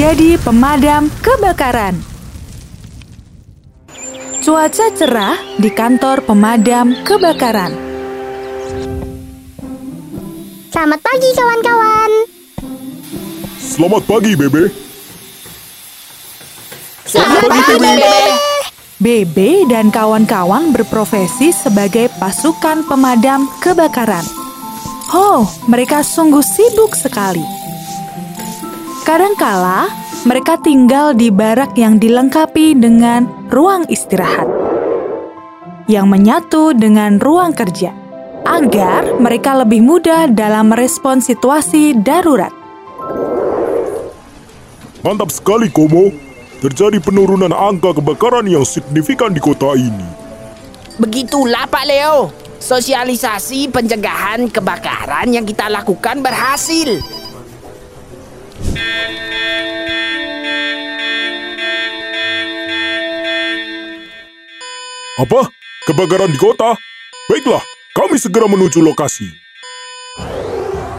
menjadi pemadam kebakaran. Cuaca cerah di kantor pemadam kebakaran. Selamat pagi kawan-kawan. Selamat pagi, Bebe. Selamat pagi, Bebe. Bebe dan kawan-kawan berprofesi sebagai pasukan pemadam kebakaran. Oh, mereka sungguh sibuk sekali. Kadangkala, mereka tinggal di barak yang dilengkapi dengan ruang istirahat yang menyatu dengan ruang kerja agar mereka lebih mudah dalam merespon situasi darurat. Mantap sekali, Komo. Terjadi penurunan angka kebakaran yang signifikan di kota ini. Begitulah Pak Leo. Sosialisasi pencegahan kebakaran yang kita lakukan berhasil. Apa? Kebakaran di kota? Baiklah, kami segera menuju lokasi.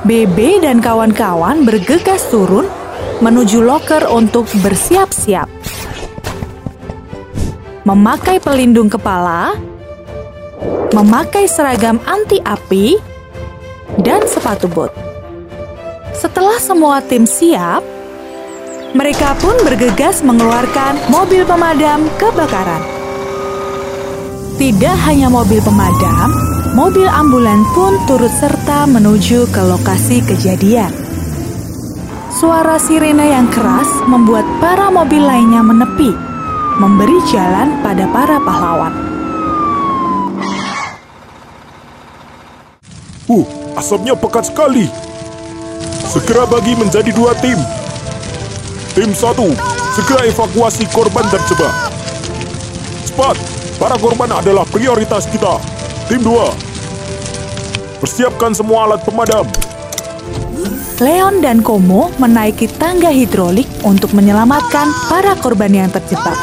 Bebe dan kawan-kawan bergegas turun menuju loker untuk bersiap-siap. Memakai pelindung kepala, memakai seragam anti api, dan sepatu bot. Setelah semua tim siap, mereka pun bergegas mengeluarkan mobil pemadam kebakaran. Tidak hanya mobil pemadam, mobil ambulan pun turut serta menuju ke lokasi kejadian. Suara sirene yang keras membuat para mobil lainnya menepi, memberi jalan pada para pahlawan. Uh, asapnya pekat sekali. Segera bagi menjadi dua tim. Tim satu, segera evakuasi korban terjebak. Cepat, para korban adalah prioritas kita. Tim dua, persiapkan semua alat pemadam. Leon dan Komo menaiki tangga hidrolik untuk menyelamatkan para korban yang terjebak.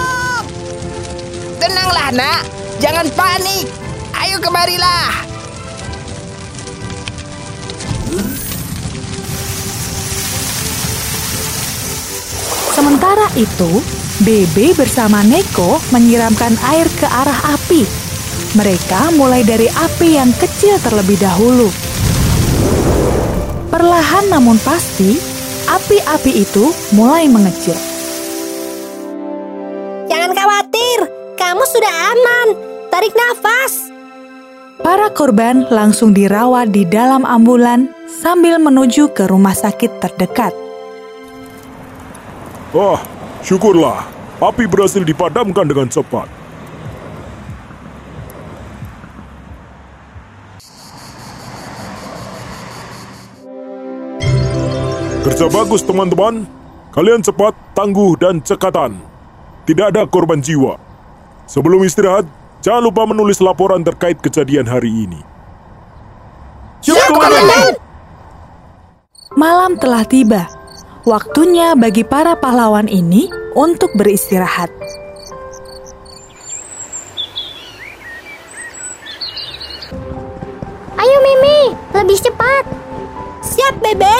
Tenanglah nak, jangan panik. Ayo kemarilah. Sementara itu, Bebe bersama Neko menyiramkan air ke arah api. Mereka mulai dari api yang kecil terlebih dahulu. Perlahan namun pasti, api-api itu mulai mengecil. Jangan khawatir, kamu sudah aman. Tarik nafas. Para korban langsung dirawat di dalam ambulan sambil menuju ke rumah sakit terdekat. Ah, syukurlah. Api berhasil dipadamkan dengan cepat. Kerja bagus teman-teman. Kalian cepat, tangguh, dan cekatan. Tidak ada korban jiwa. Sebelum istirahat, jangan lupa menulis laporan terkait kejadian hari ini. Komandan. Malam telah tiba. Waktunya bagi para pahlawan ini untuk beristirahat. Ayo Mimi, lebih cepat. Siap, Bebe.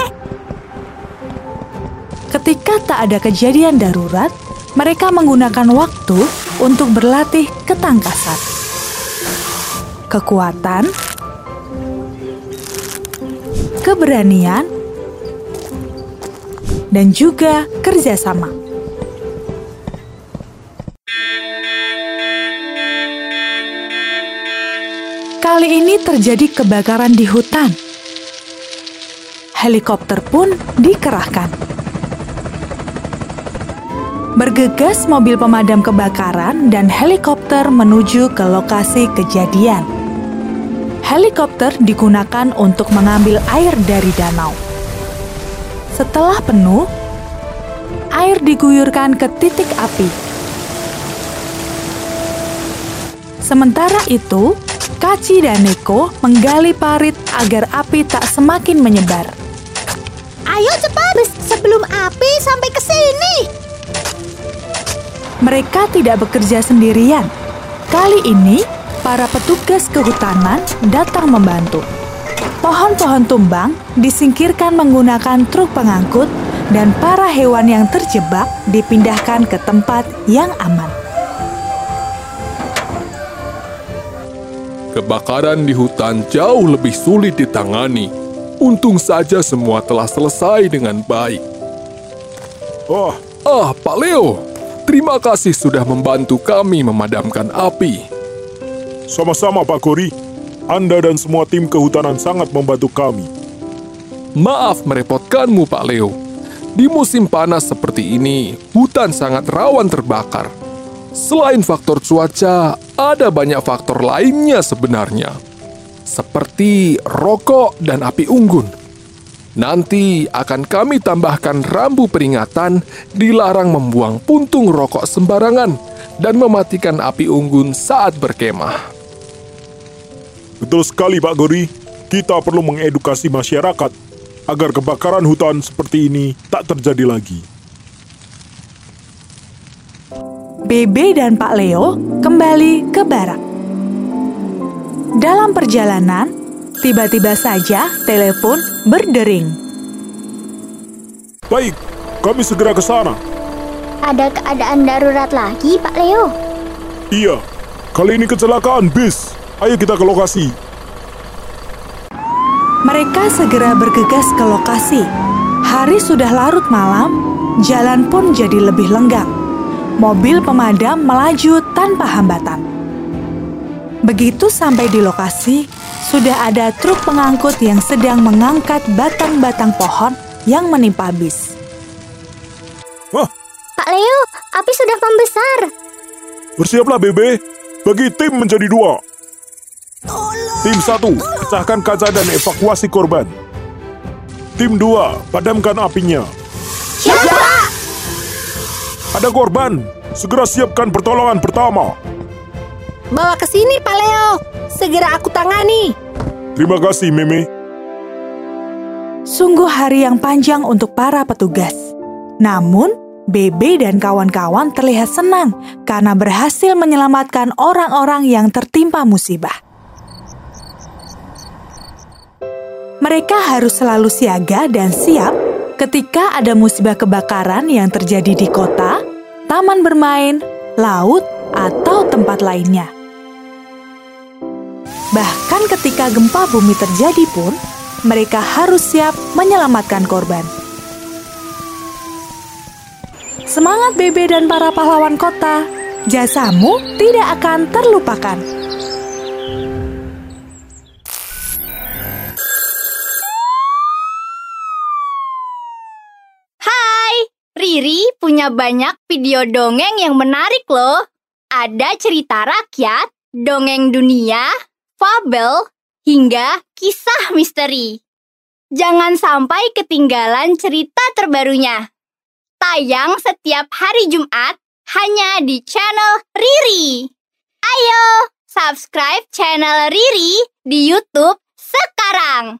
Ketika tak ada kejadian darurat, mereka menggunakan waktu untuk berlatih ketangkasan, kekuatan, keberanian, dan juga kerjasama. Kali ini terjadi kebakaran di hutan. Helikopter pun dikerahkan. Bergegas mobil pemadam kebakaran dan helikopter menuju ke lokasi kejadian. Helikopter digunakan untuk mengambil air dari danau. Setelah penuh, air diguyurkan ke titik api. Sementara itu, Kaci dan Neko menggali parit agar api tak semakin menyebar. Ayo cepat sebelum api sampai ke sini. Mereka tidak bekerja sendirian. Kali ini, para petugas kehutanan datang membantu. Pohon-pohon tumbang disingkirkan menggunakan truk pengangkut dan para hewan yang terjebak dipindahkan ke tempat yang aman. Kebakaran di hutan jauh lebih sulit ditangani. Untung saja semua telah selesai dengan baik. Oh, ah, Pak Leo, terima kasih sudah membantu kami memadamkan api. Sama-sama, Pak Kori. Anda dan semua tim kehutanan sangat membantu kami. Maaf merepotkanmu, Pak Leo. Di musim panas seperti ini, hutan sangat rawan terbakar. Selain faktor cuaca, ada banyak faktor lainnya sebenarnya. Seperti rokok dan api unggun. Nanti akan kami tambahkan rambu peringatan dilarang membuang puntung rokok sembarangan dan mematikan api unggun saat berkemah. Betul sekali Pak Gori, kita perlu mengedukasi masyarakat agar kebakaran hutan seperti ini tak terjadi lagi. Bebe dan Pak Leo kembali ke barak. Dalam perjalanan, tiba-tiba saja telepon berdering. Baik, kami segera ke sana. Ada keadaan darurat lagi, Pak Leo? Iya, kali ini kecelakaan bis. Ayo kita ke lokasi. Mereka segera bergegas ke lokasi. Hari sudah larut malam, jalan pun jadi lebih lenggang mobil pemadam melaju tanpa hambatan. Begitu sampai di lokasi, sudah ada truk pengangkut yang sedang mengangkat batang-batang pohon yang menimpa bis. Wah, Pak Leo, api sudah membesar. bersiaplah Bebe, bagi tim menjadi dua. Tim satu, pecahkan kaca dan evakuasi korban. Tim dua, padamkan apinya. Siapa? Ada korban, segera siapkan pertolongan pertama. Bawa ke sini, Pak Leo. Segera aku tangani. Terima kasih, Meme. Sungguh hari yang panjang untuk para petugas. Namun, Bebe dan kawan-kawan terlihat senang karena berhasil menyelamatkan orang-orang yang tertimpa musibah. Mereka harus selalu siaga dan siap ketika ada musibah kebakaran yang terjadi di kota, taman bermain, laut, atau tempat lainnya. Bahkan ketika gempa bumi terjadi pun, mereka harus siap menyelamatkan korban. Semangat Bebe dan para pahlawan kota, jasamu tidak akan terlupakan. Riri punya banyak video dongeng yang menarik loh. Ada cerita rakyat, dongeng dunia, fabel, hingga kisah misteri. Jangan sampai ketinggalan cerita terbarunya. Tayang setiap hari Jumat hanya di channel Riri. Ayo, subscribe channel Riri di YouTube sekarang.